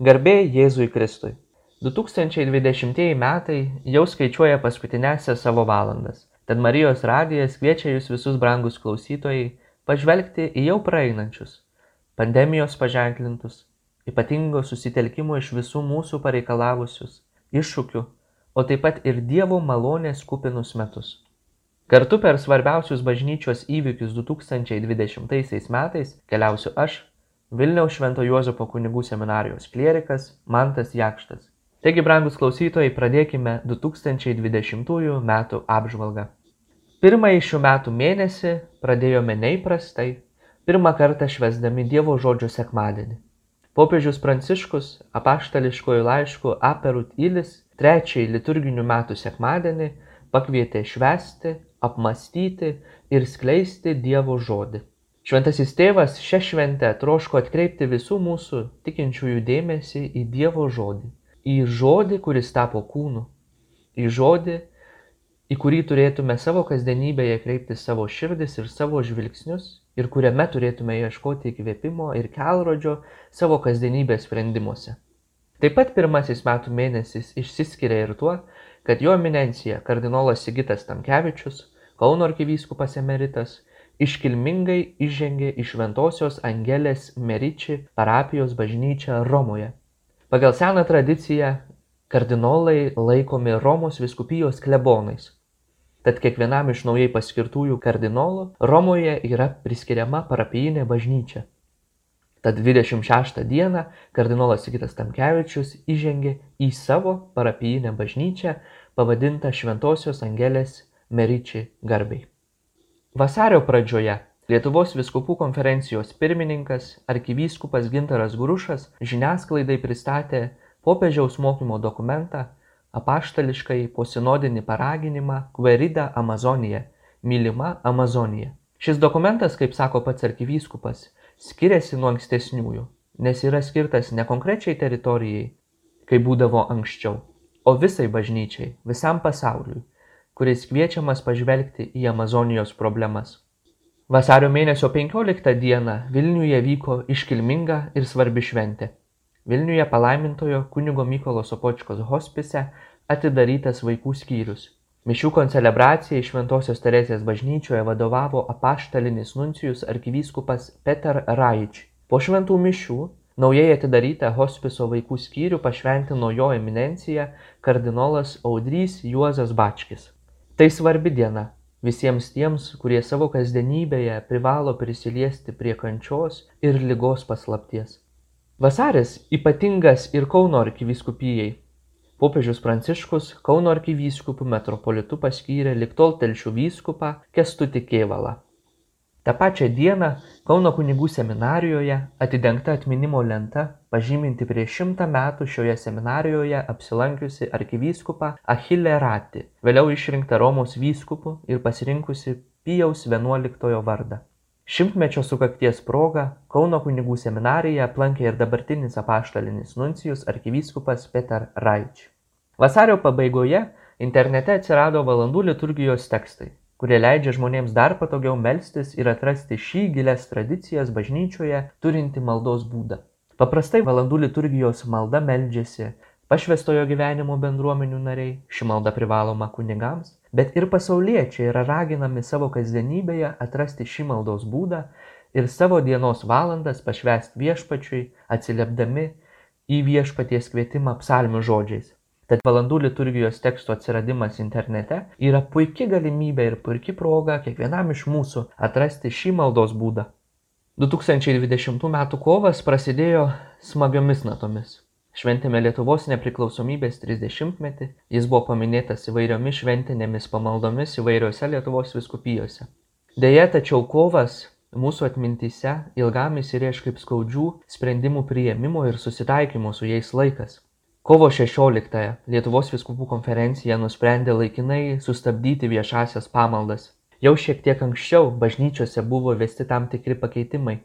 Garbė Jėzui Kristui. 2020 metai jau skaičiuoja paskutinėsias savo valandas. Tad Marijos radijas kviečia jūs visus brangus klausytojai pažvelgti į jau praeinančius, pandemijos paženklintus, ypatingo susitelkimo iš visų mūsų pareikalavusius, iššūkių, o taip pat ir Dievo malonės kupinus metus. Kartu per svarbiausius bažnyčios įvykius 2020 metais keliausiu aš, Vilniaus Švento Juozapo kunigų seminarijos klierikas Mantas Jakštas. Taigi, brangus klausytojai, pradėkime 2020 metų apžvalgą. Pirmąjį šių metų mėnesį pradėjome neįprastai, pirmą kartą švesdami Dievo žodžio sekmadienį. Popiežius Pranciškus apaštališkojų laiškų Aperut Ilis trečiąjį liturginių metų sekmadienį pakvietė švesti, apmastyti ir skleisti Dievo žodį. Šventasis tėvas šią šventę troško atkreipti visų mūsų tikinčiųjų dėmesį į Dievo žodį, į žodį, kuris tapo kūnu, į žodį, į kurį turėtume savo kasdienybėje kreipti savo širdis ir savo žvilgsnius ir kuriame turėtume ieškoti įkvėpimo ir kelrodžio savo kasdienybės sprendimuose. Taip pat pirmasis metų mėnesis išsiskiria ir tuo, kad jo eminencija kardinolas Sigitas Tamkevičius, Kauno arkivyskupas emeritas, iškilmingai įžengė į Šventosios Angelės Meriči parapijos bažnyčią Romoje. Pagal seną tradiciją kardinolai laikomi Romos viskupijos klebonais. Tad kiekvienam iš naujai paskirtųjų kardinolų Romoje yra priskiriama parapijinė bažnyčia. Tad 26 dieną kardinolas Sigitas Tamkevičius įžengė į savo parapijinę bažnyčią pavadintą Šventosios Angelės Meriči garbiai. Vasario pradžioje Lietuvos vyskupų konferencijos pirmininkas arkivyskupas Gintaras Grušas žiniasklaidai pristatė popiežiaus mokymo dokumentą apaštališkai posinodinį paraginimą Querida Amazonija - mylima Amazonija. Šis dokumentas, kaip sako pats arkivyskupas, skiriasi nuo ankstesniųjų, nes yra skirtas ne konkrečiai teritorijai, kaip būdavo anksčiau, o visai bažnyčiai, visam pasauliui kuris kviečiamas pažvelgti į Amazonijos problemas. Vasario mėnesio 15 dieną Vilniuje vyko iškilminga ir svarbi šventė. Vilniuje palaimintojo kunigo Mykolo Sopočkos hospise atidarytas vaikų skyrius. Mišių koncelebracijai Šventojios Teresės bažnyčioje vadovavo apaštalinis nuncijus arkivyskupas Peter Raič. Po šventų mišių naujai atidarytą hospiso vaikų skyrių pašventino jo eminencija kardinolas Audrys Juozas Bačkis. Tai svarbi diena visiems tiems, kurie savo kasdienybėje privalo prisiliesti prie kančios ir lygos paslapties. Vasaris ypatingas ir Kauno arkivyskupijai. Popiežius Pranciškus Kauno arkivyskupų metropolitų paskyrė liktol telšių vyskupą Kestutį Kėvalą tą pačią dieną kauno kunigų seminarijoje atidengta atminimo lenta pažyminti prieš šimtą metų šioje seminarijoje apsilankiusį arkivyskupą achille ratį vėliau išrinktą romos vyskupu ir pasirinkusį pijaus vienuoliktojo vardą. Šimtmečio sukakties proga kauno kunigų seminariją aplankė ir dabartinis apaštalinis nuncijus arkivyskupas peter raič. Vasario pabaigoje internete atsirado valandų liturgijos tekstai kurie leidžia žmonėms dar patogiau melstis ir atrasti šį gilias tradicijas bažnyčioje turintį maldos būdą. Paprastai valandų liturgijos malda meldžiasi pašvestojo gyvenimo bendruomenių nariai, ši malda privaloma kunigams, bet ir pasauliečiai yra raginami savo kasdienybėje atrasti šį maldos būdą ir savo dienos valandas pašvesti viešpačiui, atsiliepdami į viešpaties kvietimą psalmių žodžiais tad valandų liturgijos tekstų atsiradimas internete yra puiki galimybė ir puiki proga kiekvienam iš mūsų atrasti šį maldos būdą. 2020 m. kovas prasidėjo smagiomis natomis. Šventėme Lietuvos nepriklausomybės 30-metį, jis buvo paminėtas įvairiomis šventinėmis pamaldomis įvairiose Lietuvos viskupijose. Deja, tačiau kovas mūsų atmintyse ilgam įsirėž kaip skaudžių sprendimų priėmimo ir susitaikymo su jais laikas kovo šešioliktąją lietuvos vyskupų konferencija nusprendė laikinai sustabdyti viešąsias pamaldas. Jau šiek tiek anksčiau bažnyčiose buvo įvesti tam tikri pakeitimai.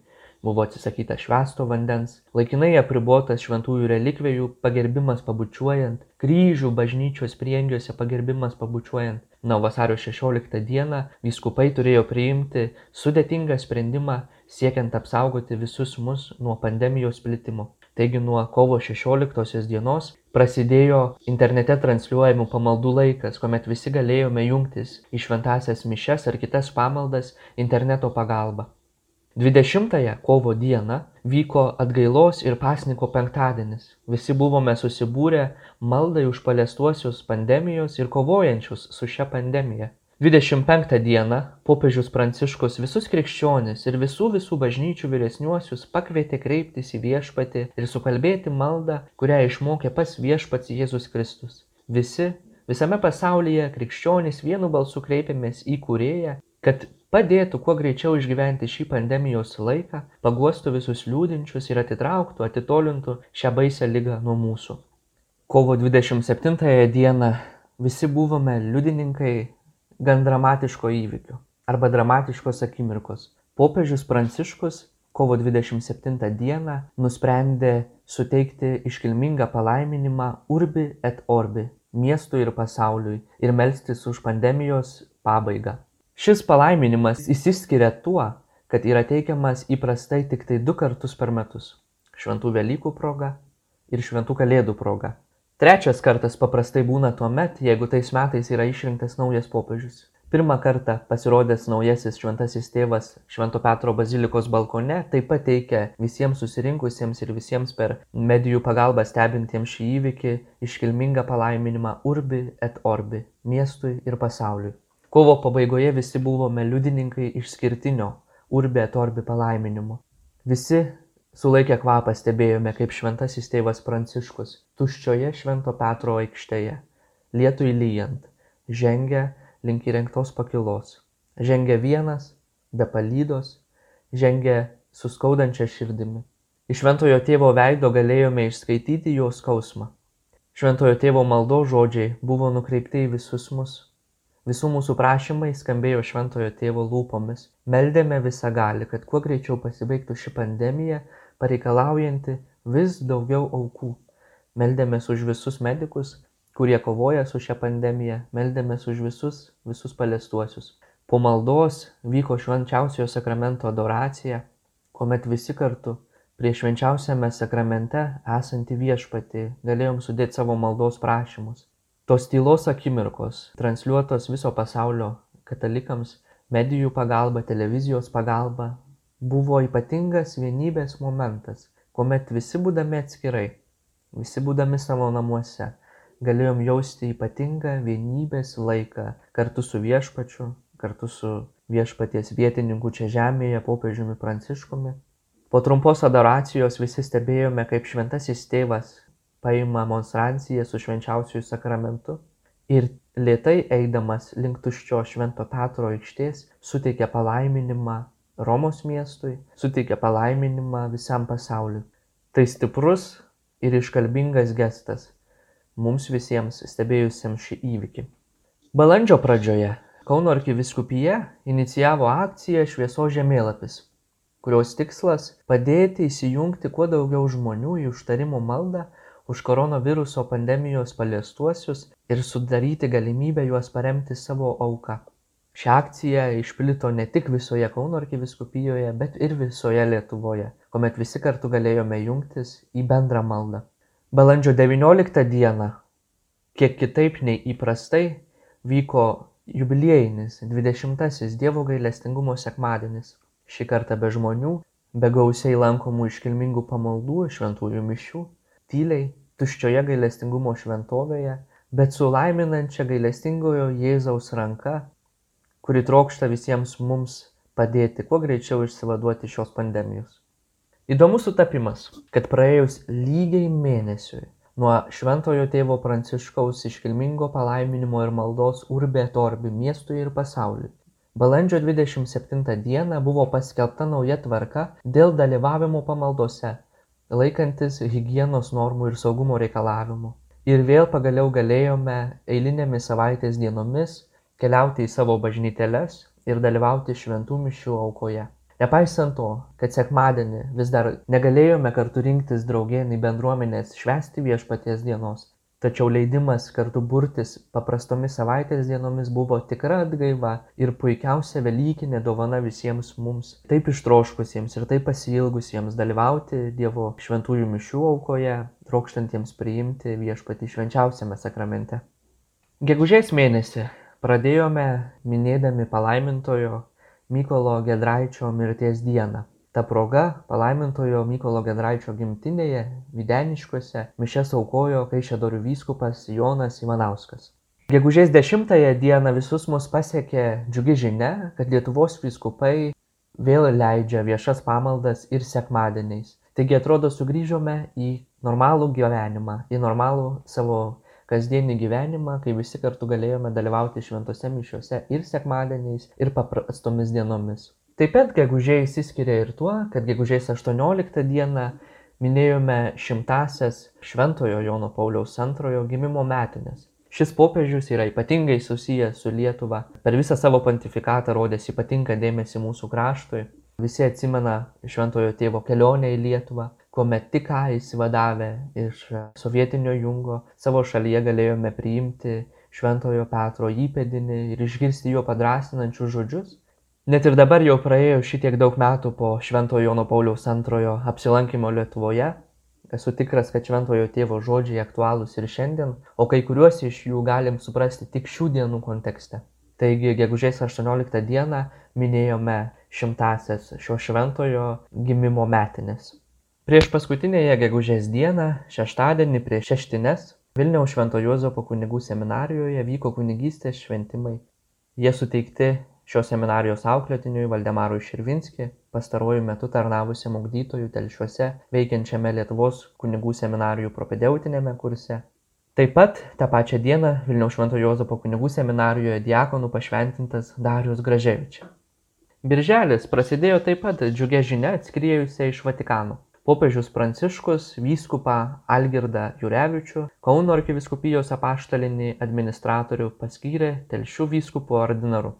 Buvo atsisakyta švęsto vandens laikinai apribotas šventųjų relikvijų pagerbimas pabučiuojant kryžių bažnyčios prieangiuose pagerbimas pabučiuojant. Na o vasario šešioliktą dieną vyskupai turėjo priimti sudėtingą sprendimą siekiant apsaugoti visus mus nuo pandemijos plitimo Taigi nuo kovo 16 dienos prasidėjo internete transliuojamų pamaldų laikas, kuomet visi galėjome jungtis į šventasias mišes ar kitas pamaldas interneto pagalba. 20 kovo dieną vyko atgailos ir pasniko penktadienis. Visi buvome susibūrę maldai už paliestuosius pandemijos ir kovojančius su šia pandemija dvidešimt penktą dieną popiežius pranciškus visus krikščionis ir visų visų bažnyčių vyresniuosius pakvietė kreiptis į viešpatį ir sukalbėti maldą kurią išmokė pats viešpats jėzus kristus. Visi visame pasaulyje krikščionys vienu balsu kreipėmės į kūrėją kad padėtų kuo greičiau išgyventi šį pandemijos laiką paguostų visus liūdinčius ir atitrauktų atitolintų šią baisią ligą nuo mūsų. Kovo dvidešimt septintąją dieną visi buvome liudininkai gan dramatiško įvykio arba dramatiškos akimirkos. Popiežius pranciškus kovo 27 dieną nusprendė suteikti iškilmingą palaiminimą urbi et orbi miestui ir pasauliui ir melstis už pandemijos pabaigą. Šis palaiminimas įsiskiria tuo, kad yra teikiamas įprastai tik tai du kartus per metus - šventų Velykų proga ir šventų Kalėdų proga trečias kartas paprastai būna tuomet jeigu tais metais yra išrinktas naujas popiežius. Pirmą kartą pasirodęs naujasis šventasis tėvas švento petro bazilikos balkone taip pat teikia visiems susirinkusiems ir visiems per medijų pagalbą stebintiems šį įvykį iškilmingą palaiminimą urbi et orbi miestui ir pasauliui. Kovo pabaigoje visi buvome liudininkai išskirtinio urbi et orbi palaiminimo. Visi sulaikę kvapą stebėjome kaip šventasis tėvas pranciškus tuščioje švento petro aikštėje lietui lyjant žengia link įrengtos pakylos žengia vienas be palydos žengia su skaudančia širdimi. Iš šventojo tėvo veido galėjome išskaityti jo skausmą. Šventojo tėvo maldos žodžiai buvo nukreipti į visus mus. Visų mūsų prašymai skambėjo šventojo tėvo lūpomis. Meldėme visagalį kad kuo greičiau pasibaigtų ši pandemija pareikalaujanti vis daugiau aukų. Meldėmės už visus medikus kurie kovoja su šia pandemija. Meldėmės už visus visus paliestuosius po maldos vyko švenčiausiojo sakramento adoracija kuomet visi kartu prie švenčiausiame sakramente esantį viešpatį galėjom sudėti savo maldos prašymus. Tos tylos akimirkos transliuotos viso pasaulio katalikams medijų pagalba televizijos pagalba buvo ypatingas vienybės momentas kuomet visi būdami atskirai visi būdami savo namuose galėjom jausti ypatingą vienybės laiką kartu su viešpačiu kartu su viešpaties vietininku čia žemėje popiežiumi pranciškumi. Po trumpos adoracijos visi stebėjome kaip šventasis tėvas paima monstranciją su švenčiausiuoju sakramentu ir lėtai eidamas link tuščios švento petro aikštės suteikia palaiminimą romos miestui suteikia palaiminimą visam pasauliui tai stiprus ir iškalbingas gestas mums visiems stebėjusiems šį įvykį. Balandžio pradžioje kauno arkivyskupija inicijavo akciją šviesos žemėlapis kurios tikslas padėti įsijungti kuo daugiau žmonių į užtarimo maldą už koronaviruso pandemijos paliestuosius ir sudaryti galimybę juos paremti savo auka ši akcija išplito ne tik visoje kauno arkivyskupijoje bet ir visoje lietuvoje kuomet visi kartu galėjome jungtis į bendrą maldą. Balandžio devynioliktą dieną kiek kitaip nei įprastai vyko jubiliejinis dvidešimtasis dievo gailestingumo sekmadienis. Šį kartą be žmonių be gausiai lankomų iškilmingų pamaldų šventųjų mišių tyliai tuščioje gailestingumo šventovėje bet su laiminančia gailestingojo jėzaus ranka kuri trokšta visiems mums padėti kuo greičiau išsivaduoti šios pandemijos. Įdomus sutapimas kad praėjus lygiai mėnesiui nuo šventojo tėvo pranciškaus iškilmingo palaiminimo ir maldos urbi et orbi miestui ir pasauliui balandžio dvidešimt septintą dieną buvo paskelbta nauja tvarka dėl dalyvavimo pamaldose laikantis higienos normų ir saugumo reikalavimų. Ir vėl pagaliau galėjome eilinėmis savaitės dienomis keliauti į savo bažnytėles ir dalyvauti šventų mišių aukoje. Nepaisant to kad sekmadienį vis dar negalėjome kartu rinktis draugėn į bendruomenes švęsti viešpaties dienos tačiau leidimas kartu burtis paprastomis savaitės dienomis buvo tikra atgaiva ir puikiausia velykinė dovana visiems mums taip ištroškusiems ir taip pasiilgusiems dalyvauti dievo šventųjų mišių aukoje trokštantiems priimti viešpatį švenčiausiame sakramente. Gegužės mėnesį pradėjome minėdami palaimintojo mykolo giedraičio mirties dieną. Ta proga palaimintojo mykolo giedraičio gimtinėje videniškiuose mišias aukojo kaišiadorių vyskupas jonas ivanauskas gegužės dešimtąją dieną visus mus pasiekė džiugi žinia kad lietuvos vyskupai vėl leidžia viešas pamaldas ir sekmadieniais. Taigi atrodo sugrįžome į normalų gyvenimą į normalų savo kasdienį gyvenimą kai visi kartu galėjome dalyvauti šventose mišiose ir sekmadieniais ir paprastomis dienomis. Taip pat gegužė išsiskiria ir tuo kad gegužės aštuonioliktą dieną minėjome šimtąsias šventojo jono pauliaus antrojo gimimo metines šis popiežius yra ypatingai susijęs su lietuva. Per visą savo pontifikatą rodęs ypatingą dėmesį mūsų kraštui. Visi atsimena šventojo tėvo kelionę į lietuvą kuomet tik ką išsivadavę iš sovietinio jungo savo šalyje galėjome priimti šventojo petro įpėdinį ir išgirsti jo padrąsinančius žodžius. Net ir dabar jau praėjo šitiek daug metų po šventojo jono pauliaus antrojo apsilankymo lietuvoje. Esu tikras kad šventojo tėvo žodžiai aktualūs ir šiandien o kai kuriuos iš jų galim suprasti tik šių dienų kontekste. Taigi gegužės aštuonioliktą dieną minėjome šimtąsias šio šventojo gimimo metines priešpaskutiniąją gegužės dieną šeštadienį prieš šeštines vilniaus švento juozapo kunigų seminarijoje vyko kunigystės šventimai. Jie suteikti šios seminarijos auklėtiniui valdemarui širvinski pastaruoju metu tarnavusiam ugdytoju telšiuose veikiančiame lietuvos kunigų seminarijų propedeutiniame kurse. Taip pat tą pačią dieną vilniaus švento juozapo kunigų seminarijoje diakonu pašventintas darius graževič. Birželis prasidėjo taip pat džiugia žinia atskriejusia iš vatikano popiežius pranciškus vyskupą algirdą jurevičių kauno arkivyskupijos apaštalinį administratorių paskyrė telšių vyskupu ordinaru.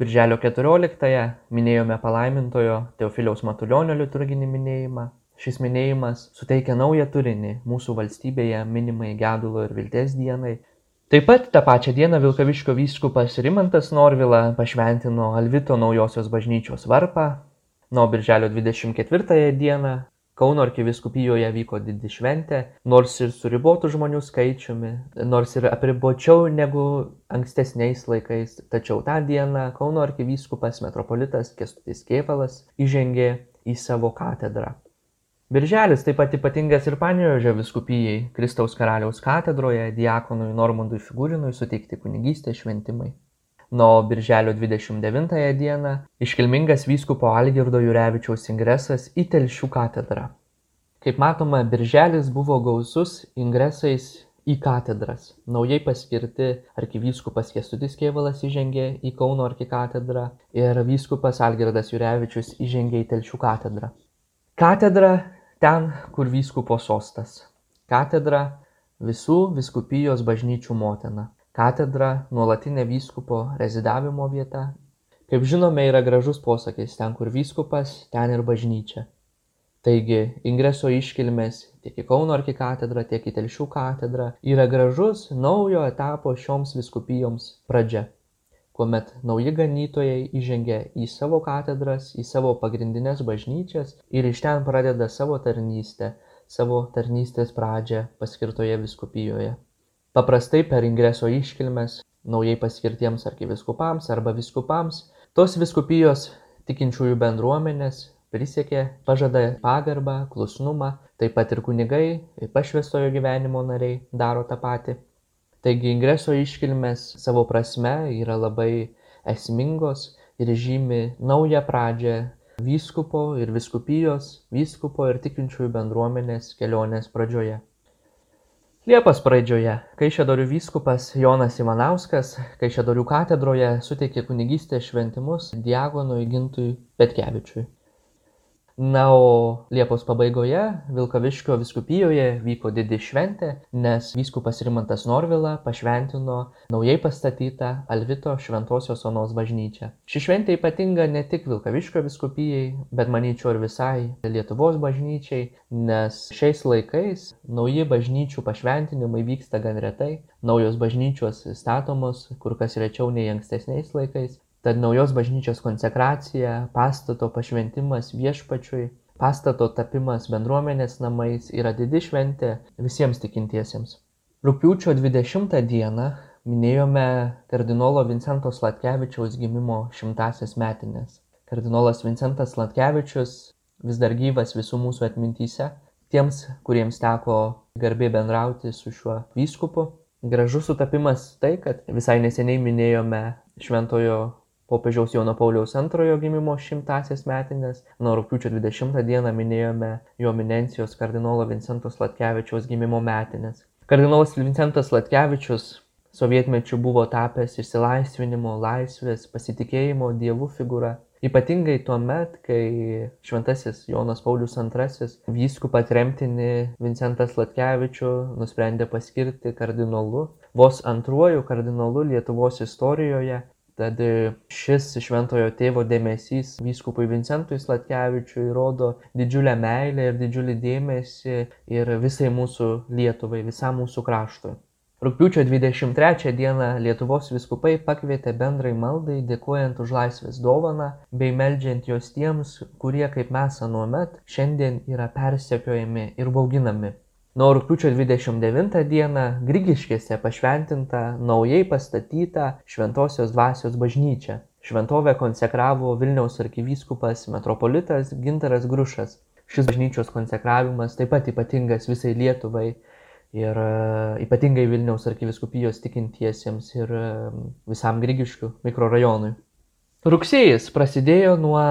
Birželio keturioliktąją minėjome palaimintojo teofiliaus matulionio liturginį minėjimą. Šis minėjimas suteikia naują turinį mūsų valstybėje minimai gedulo ir vilties dienai. Taip pat tą pačią dieną vilkaviškio vyskupas rimantas norvila pašventino alvito naujosios bažnyčios varpą. Na o birželio dvidešimt ketvirtąją dieną kauno arkivyskupijoje vyko didi šventė nors ir su ribotu žmonių skaičiumi nors ir apribočiau negu ankstesniais laikais tačiau tą dieną kauno arkivyskupas metropolitas kęstutis kėvalas įžengė į savo katedrą. Birželis taip pat ypatingas ir panevėžio vyskupijai kristaus karaliaus katedroje diakonui normundui figūrinui suteikti kunigystės šventimai na o birželio dvidešimt devintąją dieną iškilmingas vyskupo algirdo jurevičiaus ingresas į telšių katedrą. Kaip matoma birželis buvo gausus ingresais į katedras. Naujai paskirti arkivyskupas kęstutis kėvalas įžengė į kauno arkikatedrą ir vyskupas algirdas jurevičius įžengė į telšių katedrą. Katedra ten kur vyskupo sostas. Katedra visų vyskupijos bažnyčių motina katedra nuolatinė vyskupo rezidavimo vieta. Kaip žinome yra gražus posakis ten kur vyskupas ten ir bažnyčia. Taigi ingreso iškilmės tiek į kauno arkikatedrą tiek į telšių katedrą yra gražus naujo etapo šioms vyskupijoms pradžia. Kuomet nauji ganytojai įžengia į savo katedras į savo pagrindines bažnyčias ir iš ten pradeda savo tarnystę savo tarnystės pradžią paskirtoje vyskupijoje paprastai per ingreso iškilmes naujai paskirtiems arkivyskupams arba vyskupams tos vyskupijos tikinčiųjų bendruomenės prisiekia pažada pagarbą klusnumą taip pat ir kunigai ir pašvęstojo gyvenimo nariai daro tą patį. Taigi ingreso iškilmės savo prasme yra labai esmingos ir žymi naują pradžią vyskupo ir vyskupijos vyskupo ir tikinčiųjų bendruomenės kelionės pradžioje liepos pradžioje kaišiadorių vyskupas jonas ivanauskas kaišiadorių katedroje suteikė kunigystės šventimus diakonui gintui petkevičiui Na, o Liepos pabaigoje Vilkaviškio viskupijoje vyko didi šventė, nes vyskupas Rimantas Norvila pašventino naujai pastatytą Alvito Šventojios Onos bažnyčią. Ši šventė ypatinga ne tik Vilkaviškio viskupijai, bet manyčiau ir visai Lietuvos bažnyčiai, nes šiais laikais nauji bažnyčių pašventinimai vyksta gan retai, naujos bažnyčios statomos kur kas rečiau nei ankstesniais laikais tad naujos bažnyčios konsekracija pastato pašventimas viešpačiui pastato tapimas bendruomenės namais yra didi šventė visiems tikintiesiems. Rugpjūčio dvidešimtą dieną minėjome kardinolo vincento sladkevičiaus gimimo šimtąsias metines kardinolas vincentas sladkevičius vis dar gyvas visų mūsų atmintyse tiems kuriems teko garbė bendrauti su šiuo vyskupu. Gražus sutapimas tai kad visai neseniai minėjome šventojo popiežiaus Jono Pauliaus antrojo gimimo šimtasias metines, nuo rūpiučio 20 dieną minėjome jo eminencijos kardinolo Vincento Slatkevičiaus gimimo metines. Kardinolas Vincentas Slatkevičius sovietmečiu buvo tapęs išsilaisvinimo, laisvės, pasitikėjimo dievų figūra. Ypatingai tuo met, kai šventasis Jonas Paulius II vyskupą tremtinį Vincentas Latkevičių nusprendė paskirti kardinolu, vos antruoju kardinolu Lietuvos istorijoje Tad e, šis šventojo tėvo dėmesys vyskupui Vincentui Slatkevičiui rodo didžiulę meilę ir didžiulį dėmesį ir visai mūsų Lietuvai, visam mūsų kraštui. Rūpiučio 23 dieną Lietuvos viskupai pakvietė bendrai maldai, dėkojant už laisvės dovaną bei meldžiant jos tiems, kurie kaip mes anuomet šiandien yra persekiojami ir bauginami nuo dvidešimt devintą dieną grigiškėse pašventinta naujai pastatyta šventosios dvasios bažnyčia. Šventovę konsekravo vilniaus arkivyskupas metropolitas gintaras grušas. Šis bažnyčios konsekravimas taip pat ypatingas visai lietuvai ir e, ypatingai vilniaus arkivyskupijos tikintiesiems ir e, visam grigiškių mikrorajonui. Rugsėjis prasidėjo nuo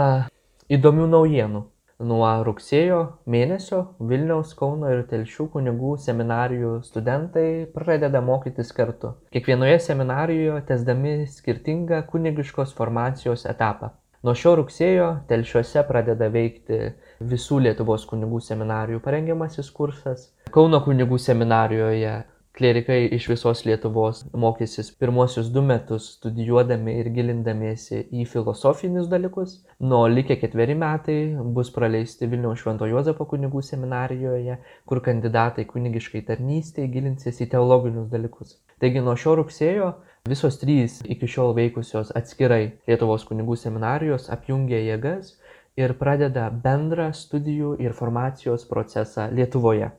įdomių naujienų nuo rugsėjo mėnesio vilniaus kauno ir telšių kunigų seminarijų studentai pradeda mokytis kartu kiekvienoje seminarijoje tęsdami skirtingą kunigiškos formacijos etapą. Nuo šio rugsėjo telšiuose pradeda veikti visų lietuvos kunigų seminarijų parengiamasis kursas. Kauno kunigų seminarijoje klierikai iš visos lietuvos mokysis pirmuosius du metus studijuodami ir gilindamiesi į filosofinius dalykus na o likę ketveri metai bus praleisti vilniaus švento juozapo kunigų seminarijoje kur kandidatai kunigiškai tarnystei gilinsis į teologinius dalykus taigi nuo šio rugsėjo visos trys iki šiol veikusios atskirai lietuvos kunigų seminarijos apjungia jėgas ir pradeda bendrą studijų ir formacijos procesą Lietuvoje.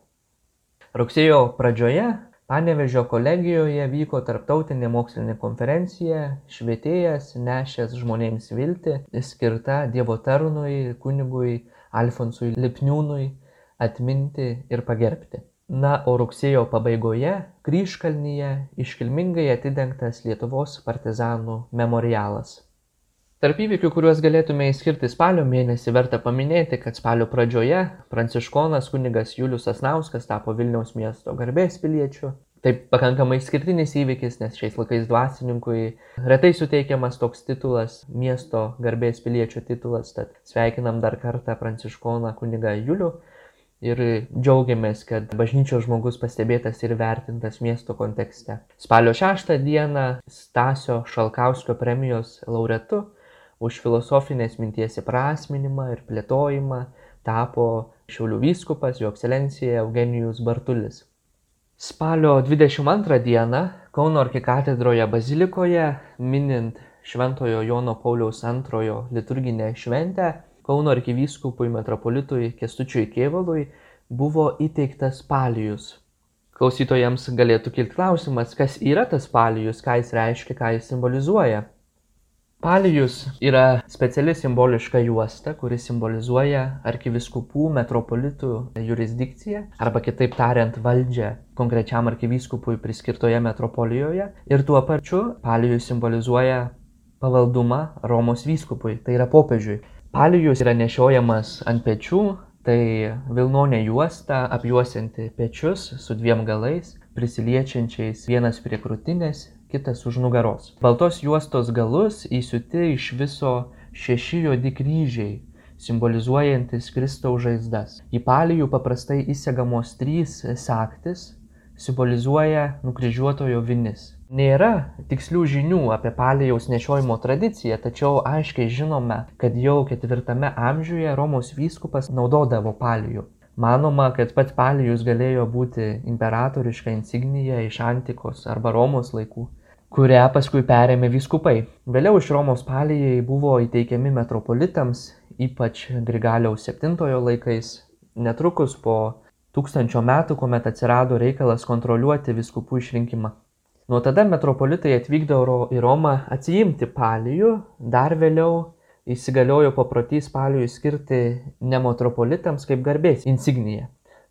Rugsėjo pradžioje panevėžio kolegijoje vyko tarptautinė mokslinė konferencija švietėjas nešęs žmonėms viltį skirta dievo tarnui kunigui alfonsui lipniūnui atminti ir pagerbti. Na o rugsėjo pabaigoje kryžkalnyje iškilmingai atidengtas lietuvos partizanų memorialas Tarp įvykių, kuriuos galėtume išskirti spalio mėnesį, verta paminėti, kad spalio pradžioje pranciškonas kunigas Julius Asnauskas tapo Vilniaus miesto garbės piliečiu. Tai pakankamai išskirtinis įvykis, nes šiais laikais dvasininkui retai suteikiamas toks titulas, miesto garbės piliečio titulas, tad sveikinam dar kartą pranciškoną kunigą Julių ir džiaugiamės, kad bažnyčios žmogus pastebėtas ir vertintas miesto kontekste. Spalio 6 dieną Stasio Šalkauskio premijos laureatu už filosofinės minties įprasminimą ir plėtojimą tapo Šiaulių vyskupas, jo ekscelencija Eugenijus Bartulis. Spalio 22 dieną Kauno arkikatedroje bazilikoje, minint Šventojo Jono Pauliaus II liturginę šventę, Kauno arkivyskupui metropolitui Kestučiui Kievalui buvo įteiktas palijus. Klausytojams galėtų kilti klausimas, kas yra tas palijus, ką jis reiškia, ką jis simbolizuoja. Palijus yra speciali simboliška juosta, kuri simbolizuoja arkiviskupų metropolitų jurisdikciją arba kitaip tariant valdžią konkrečiam arkivyskupui priskirtoje metropolijoje ir tuo pačiu palijus simbolizuoja pavaldumą Romos vyskupui, tai yra popiežiui. Palijus yra nešiojamas ant pečių, tai vilnonė juosta apjuosianti pečius su dviem galais, prisiliečiančiais vienas prie krūtinės kitas už nugaros baltos juostos galus įsiūti iš viso šeši juodi kryžiai simbolizuojantis Kristaus žaizdas. Į palijų paprastai įsegamos trys saktis, simbolizuoja nukryžiuotojo vinis. Nėra tikslių žinių apie palijaus nešiojimo tradiciją, tačiau aiškiai žinome, kad jau ketvirtame amžiuje Romos vyskupas naudodavo palijų. Manoma, kad pats palijus galėjo būti imperatoriška insignija iš antikos arba Romos laikų kurią paskui perėmė vyskupai. Vėliau iš Romos palijai buvo įteikiami metropolitams, ypač Grigaliaus VII laikais. Netrukus po tūkstančio metų, kuomet atsirado reikalas kontroliuoti viskupų išrinkimą. Nuo tada metropolitai atvykdavo į Romą atsijimti palijų, dar vėliau įsigaliojo paprotys palijų skirti ne metropolitams kaip garbės insigniją.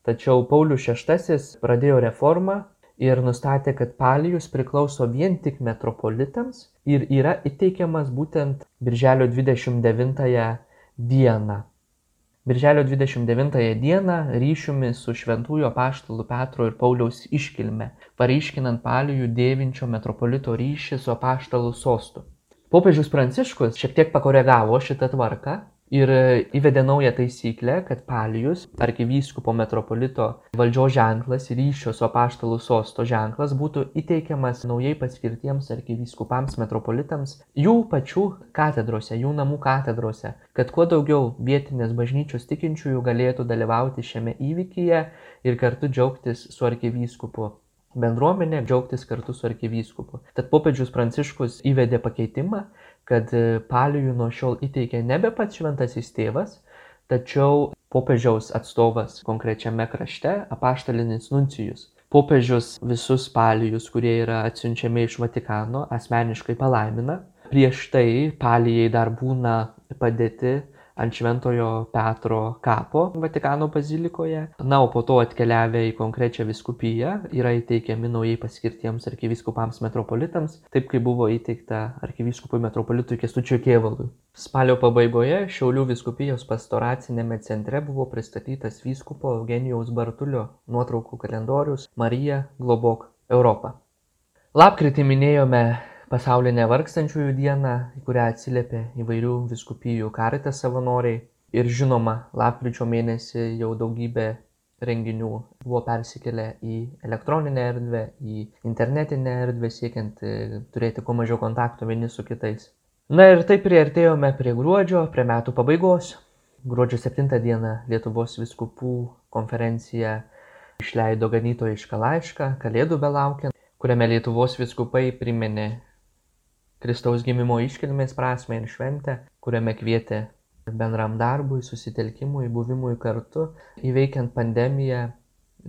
Tačiau Paulius VI pradėjo reformą ir nustatė, kad palijus priklauso vien tik metropolitams ir yra įteikiamas būtent Birželio 29 dieną. Birželio 29 dieną ryšiumi su šventųjų apaštalų Petro ir Pauliaus iškilme, pareiškinant palijų dėvinčio metropolito ryšį su apaštalų sostu. Popiežius Pranciškus šiek tiek pakoregavo šitą tvarką ir įvedė naują taisyklę, kad palijus, arkivyskupo metropolito valdžios ženklas ryšio su apaštalų sosto ženklas būtų įteikiamas naujai paskirtiems arkivyskupams metropolitams jų pačių katedrose, jų namų katedrose, kad kuo daugiau vietinės bažnyčios tikinčiųjų galėtų dalyvauti šiame įvykyje ir kartu džiaugtis su arkivyskupu bendruomenė džiaugtis kartu su arkivyskupu. Tad popiežius Pranciškus įvedė pakeitimą, kad e, palijų nuo šiol įteikia nebe pats šventasis tėvas, tačiau popiežiaus atstovas konkrečiame krašte - apaštalinis nuncijus. Popiežius visus palijus, kurie yra atsiunčiami iš Vatikano, asmeniškai palaimina. Prieš tai palijai dar būna padėti ant Šventojo Petro kapo Vatikano bazilikoje. Na, o po to atkeliavę į konkrečią viskupiją yra įteikiami naujai paskirtiems arkivyskupams metropolitams, taip kaip buvo įteikta arkivyskupui metropolitui Kestučio Kievalui. Spalio pabaigoje Šiaulių viskupijos pastoracinėme centre buvo pristatytas vyskupo Eugenijaus Bartulio nuotraukų kalendorius Marija Globok Europą. Lapkritį minėjome pasaulinę vargstančiųjų dieną, į kurią atsiliepė įvairių viskupijų karitas savanoriai. Ir žinoma, lapkričio mėnesį jau daugybė renginių buvo persikėlę į elektroninę erdvę, į internetinę erdvę, siekiant e, turėti kuo mažiau kontaktų vieni su kitais. Na ir taip priartėjome prie gruodžio, prie metų pabaigos. Gruodžio 7 dieną Lietuvos viskupų konferencija išleido ganytojišką laišką, Kalėdų belaukiant, kuriame Lietuvos viskupai priminė Kristaus gimimo iškilmės prasme ir šventę, kuriame kvietė bendram darbui, susitelkimui, buvimui kartu, įveikiant pandemiją,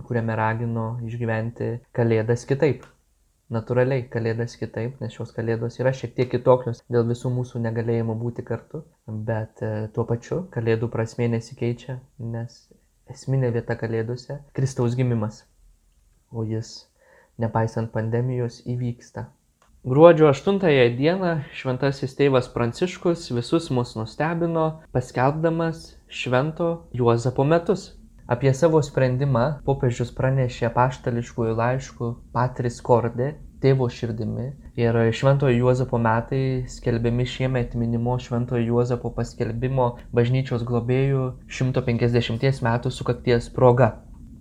kuriame ragino išgyventi kalėdas kitaip. Natūraliai kalėdas kitaip, nes šios kalėdos yra šiek tiek kitokios dėl visų mūsų negalėjimo būti kartu, bet e, tuo pačiu kalėdų prasme nesikeičia, nes esminė vieta kalėdose - Kristaus gimimas, o jis, nepaisant pandemijos, įvyksta. Gruodžio 8 dieną šventasis tėvas Pranciškus visus mus nustebino, paskelbdamas švento Juozapo metus. Apie savo sprendimą popiežius pranešė paštališkųjų laiškų Patris Kordė, tėvo širdimi. Ir Šventojo Juozapo metai skelbiami šiemet minimo Šventojo Juozapo paskelbimo bažnyčios globėjų 150 metų sukakties proga.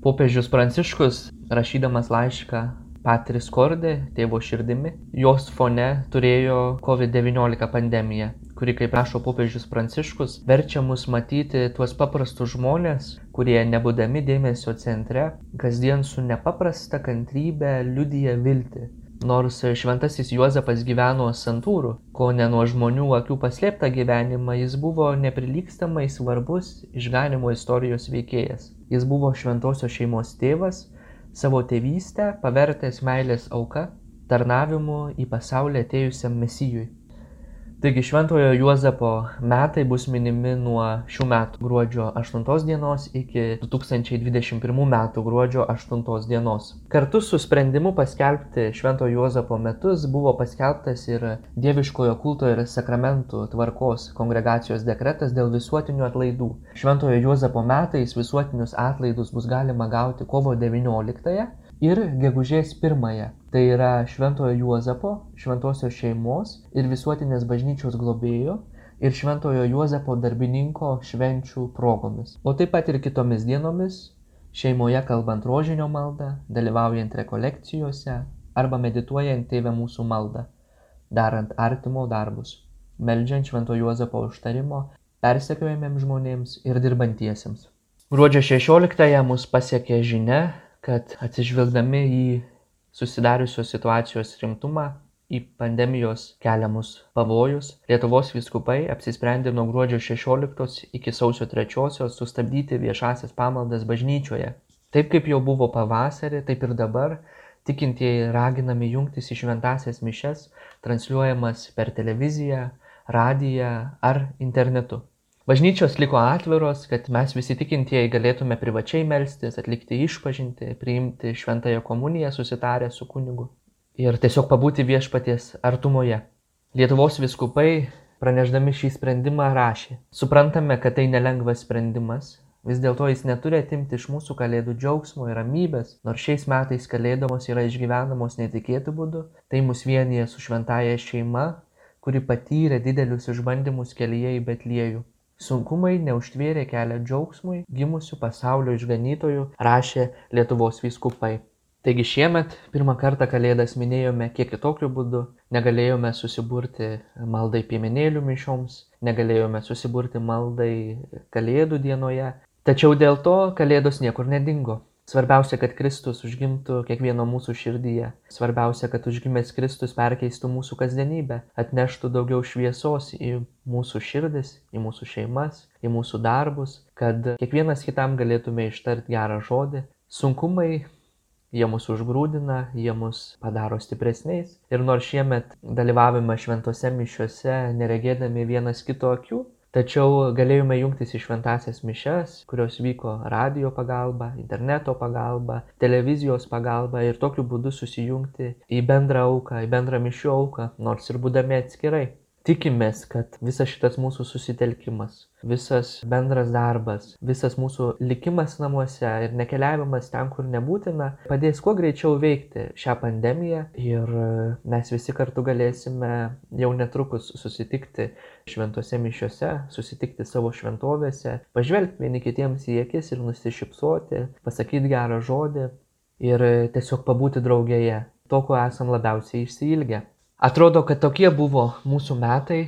Popiežius Pranciškus, rašydamas laišką Patris Kordė, tėvo širdimi, jos fone turėjo COVID-19 pandemiją, kuri, kaip rašo popiežius Pranciškus, verčia mus matyti tuos paprastus žmonės, kurie nebūdami dėmesio centre, kasdien su nepaprasta kantrybė liudyja viltį. Nors šventasis Juozapas gyveno santūrų, ko ne nuo žmonių akių paslėptą gyvenimą, jis buvo neprilykstamai svarbus išganimo istorijos veikėjas. Jis buvo šventosios šeimos tėvas, savo tėvystę pavertęs meilės auka tarnavimu į pasaulį atėjusiam mesijui Taigi Šventojo Juozapo metai bus minimi nuo šių metų gruodžio 8 dienos iki 2021 metų gruodžio 8 dienos. Kartu su sprendimu paskelbti Šventojo Juozapo metus buvo paskelbtas ir Dieviškojo kulto ir sakramentų tvarkos kongregacijos dekretas dėl visuotinių atlaidų. Šventojo Juozapo metais visuotinius atlaidus bus galima gauti kovo 19 ir gegužės pirmąją tai yra šventojo juozapo šventosios šeimos ir visuotinės bažnyčios globėjo ir Šventojo Juozapo darbininko švenčių progomis, o taip pat ir kitomis dienomis, šeimoje kalbant rožinio maldą, dalyvaujant rekolekcijose arba medituojant tėvę mūsų maldą, darant artimo darbus, meldžiant Švento Juozapo užtarimo persekiojamiems žmonėms ir dirbantiesiems. Gruodžio 16-ąją mus pasiekė žinia, kad atsižvelgdami į susidariusios situacijos rimtumą į pandemijos keliamus pavojus lietuvos vyskupai apsisprendė nuo gruodžio 16 iki sausio 3 sustabdyti viešasias pamaldas bažnyčioje. Taip kaip jau buvo pavasarį, taip ir dabar tikintieji raginami jungtis į šventasias mišes, transliuojamas per televiziją, radiją ar internetu. Bažnyčios liko atviros, kad mes visi tikintieji galėtume privačiai melstis, atlikti išpažinti, priimti šventąją komuniją susitarę su kunigu ir tiesiog pabūti viešpaties artumoje. Lietuvos viskupai, praneždami šį sprendimą, rašė, suprantame, kad tai nelengvas sprendimas, vis dėlto jis neturi atimti iš mūsų kalėdų džiaugsmo ir ramybės, nors šiais metais kalėdamos yra išgyvenamos netikėtų būdų, tai mus vienyje su šventaja šeima, kuri patyrė didelius išbandymus kelyje į Betliejų. Sunkumai neužtvėrė kelią džiaugsmui gimusių pasaulio išganytojų, rašė Lietuvos vyskupai. Taigi šiemet pirmą kartą Kalėdas minėjome kiek kitokiu būdu, negalėjome susiburti maldai piemenėlių mišioms, negalėjome susiburti maldai Kalėdų dienoje, tačiau dėl to Kalėdos niekur nedingo. Svarbiausia, kad Kristus užgimtų kiekvieno mūsų širdyje. Svarbiausia, kad užgimęs Kristus perkeistų mūsų kasdienybę, atneštų daugiau šviesos į mūsų širdis, į mūsų šeimas, į mūsų darbus, kad kiekvienas kitam galėtume ištarti gerą žodį. Sunkumai jie mus užgrūdina jie mus padaro stipresniais ir nors šiemet dalyvavome šventose mišiose neregėdami vienas kito akių tačiau galėjome jungtis į šventąsias mišias kurios vyko radijo pagalba interneto pagalba televizijos pagalba ir tokiu būdu susijungti į bendrą auką į bendrą mišių auką nors ir būdami atskirai tikimės kad visas šitas mūsų susitelkimas visas bendras darbas visas mūsų likimas namuose ir nekeliavimas ten kur nebūtina padės kuo greičiau įveikti šią pandemiją ir mes visi kartu galėsime jau netrukus susitikti šventose mišiose susitikti savo šventovėse pažvelgt vieni kitiems į akis ir nusišypsoti pasakyt gerą žodį ir tiesiog pabūti draugėje to ko esam labiausiai išsiilgę Atrodo, kad tokie buvo mūsų metai.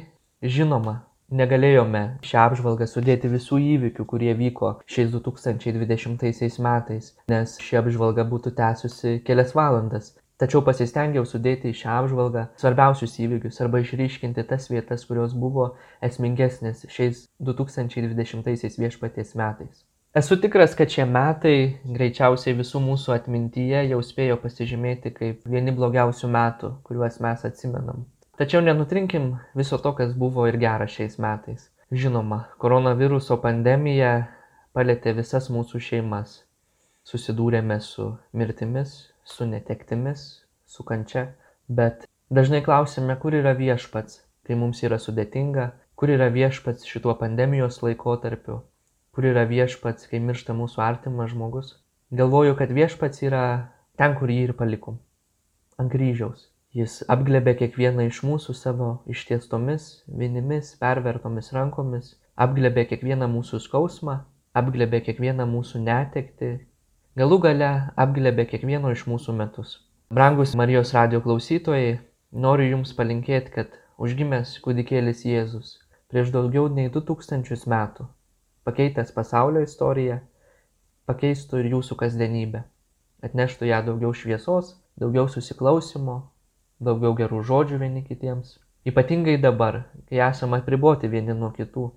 Žinoma, negalėjome šią apžvalgą sudėti visų įvykių, kurie vyko šiais 2020 metais, nes ši apžvalga būtų tęsusi kelias valandas. Tačiau pasistengiau sudėti į šią apžvalgą svarbiausius įvykius arba išryškinti tas vietas, kurios buvo esmingesnės šiais 2020 viešpaties metais. Esu tikras, kad šie metai greičiausiai visų mūsų atmintyje jau spėjo pasižymėti kaip vieni blogiausių metų, kuriuos mes atsimenam. Tačiau nenutrinkim viso to, kas buvo ir gera šiais metais. Žinoma, koronaviruso pandemija palėtė visas mūsų šeimas. Susidūrėme su mirtimis, su netektimis, su kančia, bet dažnai klausime, kur yra viešpats, kai mums yra sudėtinga, kur yra viešpats šituo pandemijos laikotarpiu kur yra viešpats, kai miršta mūsų artimas žmogus. Galvoju, kad viešpats yra ten, kur jį ir palikom. Ant kryžiaus. Jis apglebė kiekvieną iš mūsų savo ištiestomis, vinimis, pervertomis rankomis, apglebė kiekvieną mūsų skausmą, apglebė kiekvieną mūsų netekti, galų gale apglebė kiekvieno iš mūsų metus. Brangus Marijos radio klausytojai, noriu Jums palinkėti, kad užgimęs kūdikėlis Jėzus prieš daugiau nei 2000 metų pakeitęs pasaulio istoriją, pakeistų ir jūsų kasdienybę, atneštų ją daugiau šviesos, daugiau susiklausimo, daugiau gerų žodžių vieni kitiems. Ypatingai dabar, kai esame apriboti vieni nuo kitų.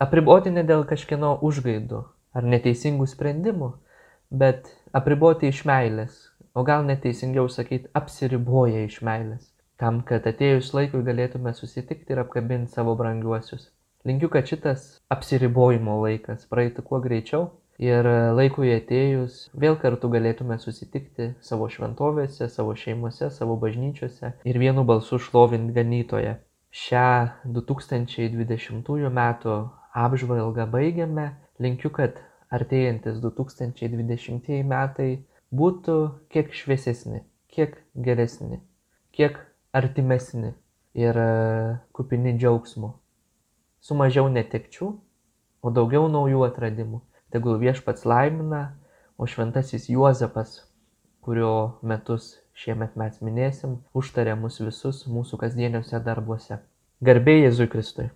Apriboti ne dėl kažkieno užgaidų ar neteisingų sprendimų, bet apriboti iš meilės, o gal neteisingiau sakyti apsiriboję iš meilės, tam, kad atėjus laikui galėtume susitikti ir apkabinti savo brangiuosius. Linkiu, kad šitas apsiribojimo laikas praeitų kuo greičiau ir laikui atėjus vėl kartu galėtume susitikti savo šventovėse, savo šeimose, savo bažnyčiose ir vienu balsu šlovint ganytoje. Šią 2020 metų apžvalgą baigiame. Linkiu, kad artėjantis 2020 metai būtų kiek šviesesni, kiek geresni, kiek artimesni ir kupini džiaugsmo su mažiau netekčių, o daugiau naujų atradimų. Tegul viešpats laimina, o šventasis Juozapas, kurio metus šiemet mes minėsim, užtarė mus visus mūsų kasdieniuose darbuose. Garbė Jėzui Kristui.